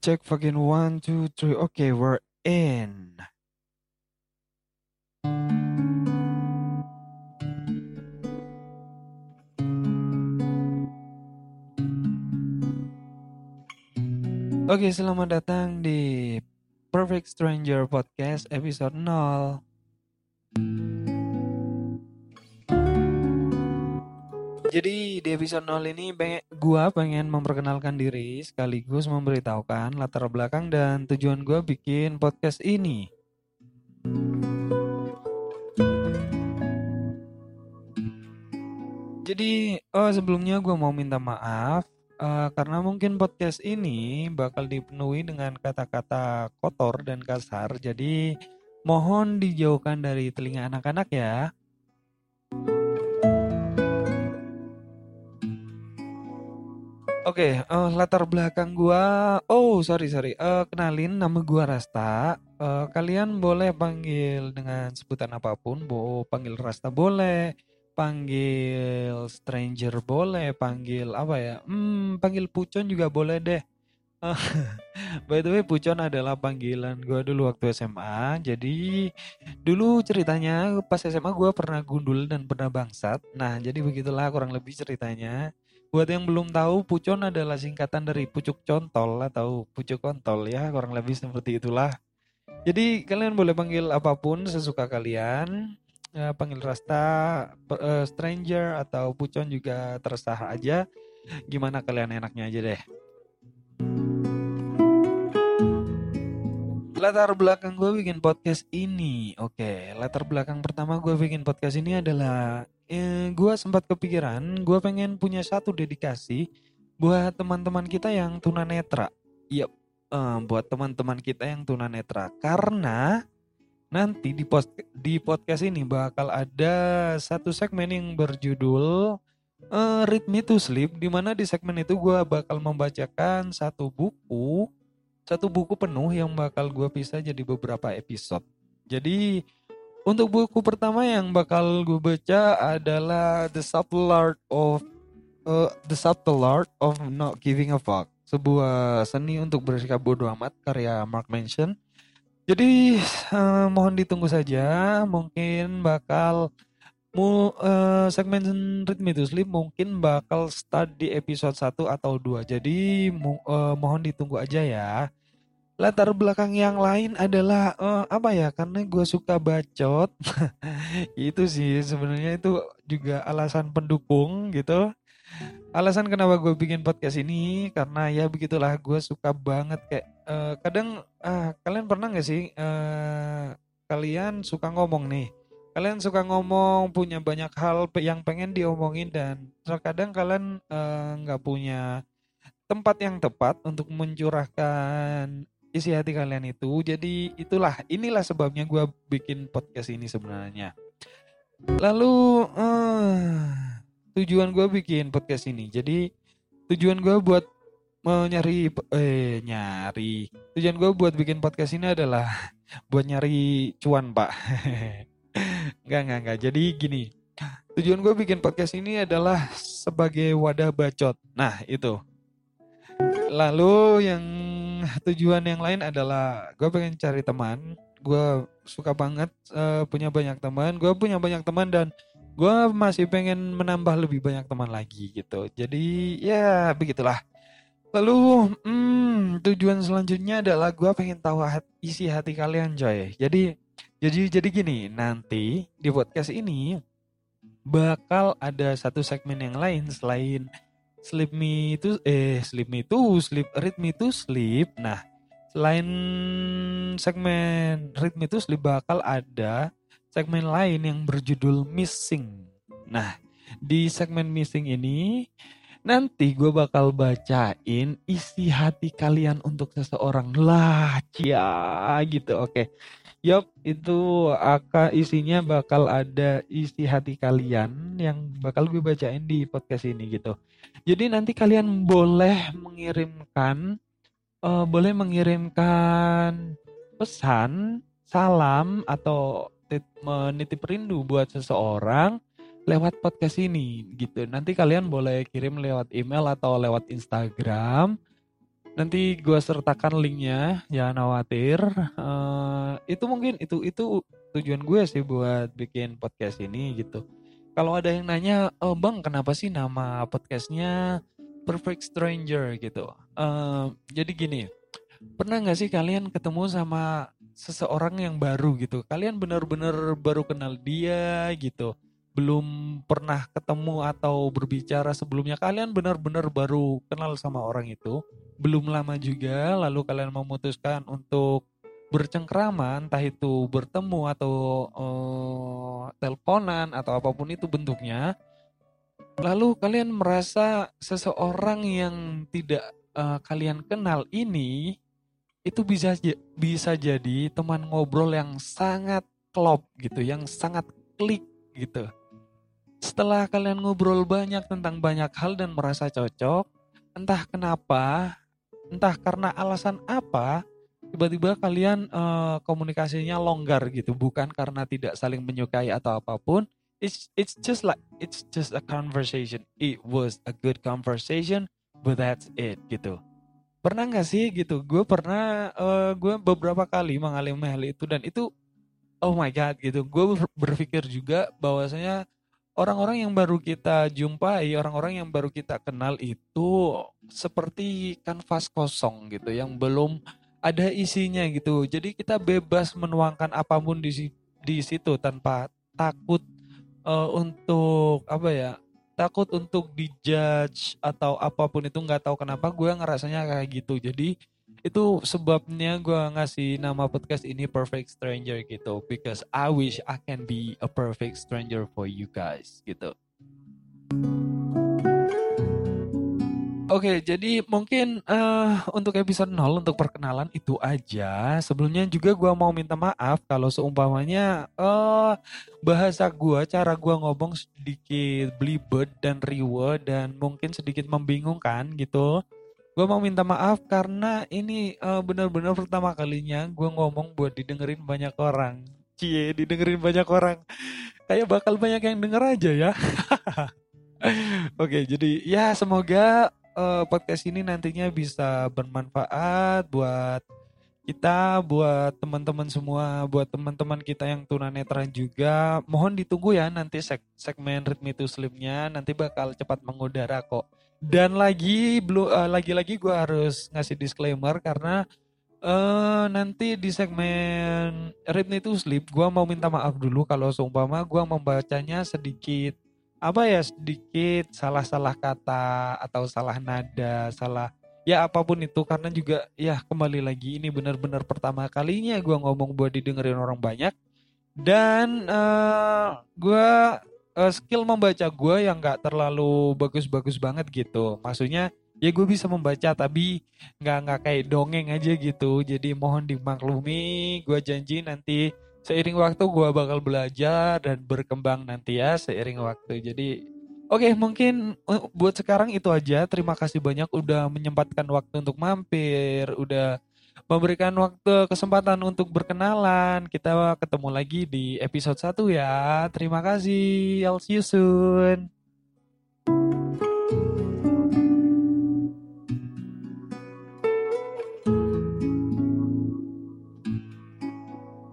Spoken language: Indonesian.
Check fucking one, two, three. Okay, we're in. Oke, selamat datang di Perfect Stranger Podcast episode 0. Jadi di episode 0 ini pengen, gua pengen memperkenalkan diri sekaligus memberitahukan latar belakang dan tujuan gua bikin podcast ini. Jadi oh sebelumnya gua mau minta maaf uh, karena mungkin podcast ini bakal dipenuhi dengan kata-kata kotor dan kasar. Jadi mohon dijauhkan dari telinga anak-anak ya. Oke, uh, latar belakang gua. Oh, sorry sorry. Uh, kenalin nama gua Rasta. Uh, kalian boleh panggil dengan sebutan apa pun. Bo, panggil Rasta boleh, panggil stranger boleh, panggil apa ya? Hmm, panggil Pucon juga boleh deh. By the way, Pucon adalah panggilan gue dulu waktu SMA. Jadi dulu ceritanya pas SMA gue pernah gundul dan pernah bangsat. Nah, jadi begitulah kurang lebih ceritanya. Buat yang belum tahu, pucon adalah singkatan dari pucuk contol atau pucuk kontol ya, kurang lebih seperti itulah. Jadi kalian boleh panggil apa pun sesuka kalian. Ya, panggil Rasta, uh, Stranger atau Pucon juga terserah aja. Gimana kalian enaknya aja deh. Latar belakang gue bikin podcast ini, oke. Latar belakang pertama gue bikin podcast ini adalah eh, gue sempat kepikiran gue pengen punya satu dedikasi buat teman-teman kita yang tunanetra. Iya, eh, buat teman-teman kita yang tunanetra karena nanti di post di podcast ini bakal ada satu segmen yang berjudul uh, Read Me to Sleep di mana di segmen itu gue bakal membacakan satu buku satu buku penuh yang bakal gue pisah jadi beberapa episode. Jadi untuk buku pertama yang bakal gue baca adalah The Subtle Art of uh, The Subtle Art of Not Giving a Fuck, sebuah seni untuk bersikap bodoh amat karya Mark Manson. Jadi uh, mohon ditunggu saja, mungkin bakal mu uh, segmen Me to Sleep mungkin bakal start di episode 1 atau 2. Jadi mo uh, mohon ditunggu aja ya latar belakang yang lain adalah uh, apa ya karena gue suka bacot. Itu sih sebenarnya itu juga alasan pendukung gitu. Alasan kenapa gue bikin podcast ini karena ya begitulah gue suka banget kayak uh, kadang uh, kalian pernah nggak sih uh, kalian suka ngomong nih? Kalian suka ngomong punya banyak hal yang pengen diomongin dan terkadang kalian nggak uh, punya tempat yang tepat untuk mencurahkan isi hati kalian itu. Jadi itulah, inilah sebabnya gue bikin podcast ini sebenarnya. Lalu uh, tujuan gue bikin podcast ini. Jadi tujuan gue buat mau nyari eh nyari tujuan gue buat bikin podcast ini adalah buat nyari cuan pak nggak nggak nggak jadi gini tujuan gue bikin podcast ini adalah sebagai wadah bacot nah itu lalu yang tujuan yang lain adalah gue pengen cari teman. Gue suka banget uh, punya banyak teman. Gue punya banyak teman dan gue masih pengen menambah lebih banyak teman lagi gitu. Jadi ya begitulah. Lalu hmm, tujuan selanjutnya adalah gue pengen tahu hat, isi hati kalian coy jadi jadi jadi gini nanti di podcast ini bakal ada satu segmen yang lain selain Sleep Me itu eh Sleep Me to Sleep Read Me to Sleep. Nah, selain segmen Read Me to Sleep bakal ada segmen lain yang berjudul Missing. Nah, di segmen Missing ini nanti gue bakal bacain isi hati kalian untuk seseorang lah, cia gitu. Oke. Yup, itu akan isinya bakal ada isi hati kalian yang bakal gue bacain di podcast ini gitu. Jadi nanti kalian boleh mengirimkan uh, boleh mengirimkan pesan, salam atau menitip rindu buat seseorang lewat podcast ini gitu. Nanti kalian boleh kirim lewat email atau lewat Instagram nanti gue sertakan linknya jangan khawatir. Uh, itu mungkin itu itu tujuan gue sih buat bikin podcast ini gitu. Kalau ada yang nanya oh, bang kenapa sih nama podcastnya Perfect Stranger? gitu. Uh, jadi gini pernah nggak sih kalian ketemu sama seseorang yang baru gitu? Kalian benar-benar baru kenal dia gitu? Belum pernah ketemu atau berbicara sebelumnya? Kalian benar-benar baru kenal sama orang itu belum lama juga lalu kalian memutuskan untuk bercengkrama entah itu bertemu atau uh, teleponan atau apa pun itu bentuknya lalu kalian merasa seseorang yang tidak uh, kalian kenal ini itu bisa bisa jadi teman ngobrol yang sangat klop gitu yang sangat klik gitu. Setelah kalian ngobrol banyak tentang banyak hal dan merasa cocok, entah kenapa, entah karena alasan apa, tiba-tiba kalian uh, komunikasinya longgar gitu, bukan karena tidak saling menyukai atau apa pun. It's it's just like it's just a conversation. It was a good conversation, but that's it gitu. Pernah nggak sih gitu? Gue pernah, uh, gue beberapa kali mengalami hal itu dan itu, oh my god gitu. Gue berpikir juga bahwasanya orang-orang yang baru kita jumpai, orang-orang yang baru kita kenal itu seperti kanvas kosong gitu yang belum ada isinya gitu. Jadi kita bebas menuangkan apa pun di di situ tanpa takut uh, untuk apa ya? Takut untuk dijudge atau apa pun itu nggak tahu kenapa gue ngerasanya kayak gitu. Jadi itu sebabnya gue ngasih nama podcast ini Perfect Stranger gitu because I wish I can be a perfect stranger for you guys gitu. Oke, okay, jadi mungkin uh, untuk episode 0 untuk perkenalan itu aja. Sebelumnya juga gue mau minta maaf kalau seumpamanya uh, bahasa gue, cara gue ngomong sedikit belibet dan riwe dan mungkin sedikit membingungkan gitu gue mau minta maaf karena ini uh, benar-benar pertama kalinya gue ngomong buat didengerin banyak orang. Cie, didengerin banyak orang. Kayak bakal banyak yang denger aja ya. Oke, jadi ya semoga uh, podcast ini nantinya bisa bermanfaat buat kita, buat teman-teman semua, buat teman-teman kita yang tunanetra juga. Mohon ditunggu ya nanti seg segmen Rhythm to Sleep-nya nanti bakal cepat mengudara kok. Dan lagi belum uh, lagi-lagi gue harus ngasih disclaimer karena uh, nanti di segmen Rhythm to Sleep gue mau minta maaf dulu kalau seumpama gue membacanya sedikit apa ya sedikit salah-salah kata atau salah nada, salah ya apa pun itu. Karena juga ya kembali lagi ini benar-benar pertama kalinya gue ngomong buat didengerin orang banyak. Dan uh, eh, gue uh, skill membaca gue yang nggak terlalu bagus-bagus banget gitu. Maksudnya ya gue bisa membaca tapi nggak nggak kayak dongeng aja gitu. Jadi mohon dimaklumi. Gue janji nanti seiring waktu gue bakal belajar dan berkembang nanti ya seiring waktu. Jadi oke okay, mungkin buat sekarang itu aja. Terima kasih banyak udah menyempatkan waktu untuk mampir, udah memberikan waktu kesempatan untuk berkenalan. Kita ketemu lagi di episode 1 ya. Terima kasih. I'll see you soon.